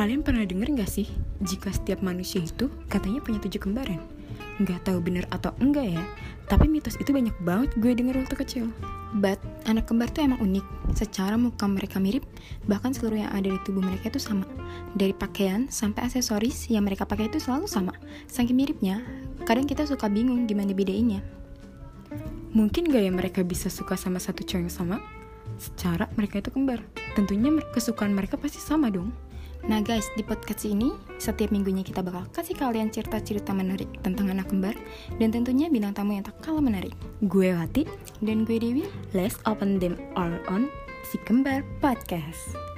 Kalian pernah denger gak sih jika setiap manusia itu katanya punya tujuh kembaran? Nggak tahu bener atau enggak ya, tapi mitos itu banyak banget gue denger waktu kecil. But, anak kembar tuh emang unik. Secara muka mereka mirip, bahkan seluruh yang ada di tubuh mereka itu sama. Dari pakaian sampai aksesoris yang mereka pakai itu selalu sama. Saking miripnya, kadang kita suka bingung gimana bedainnya. Mungkin gak ya mereka bisa suka sama satu cowok yang sama? Secara mereka itu kembar. Tentunya kesukaan mereka pasti sama dong. Nah guys, di podcast ini, setiap minggunya kita bakal kasih kalian cerita-cerita menarik tentang anak kembar dan tentunya bintang tamu yang tak kalah menarik. Gue Wati dan gue Dewi. Let's open them all on Si Kembar Podcast.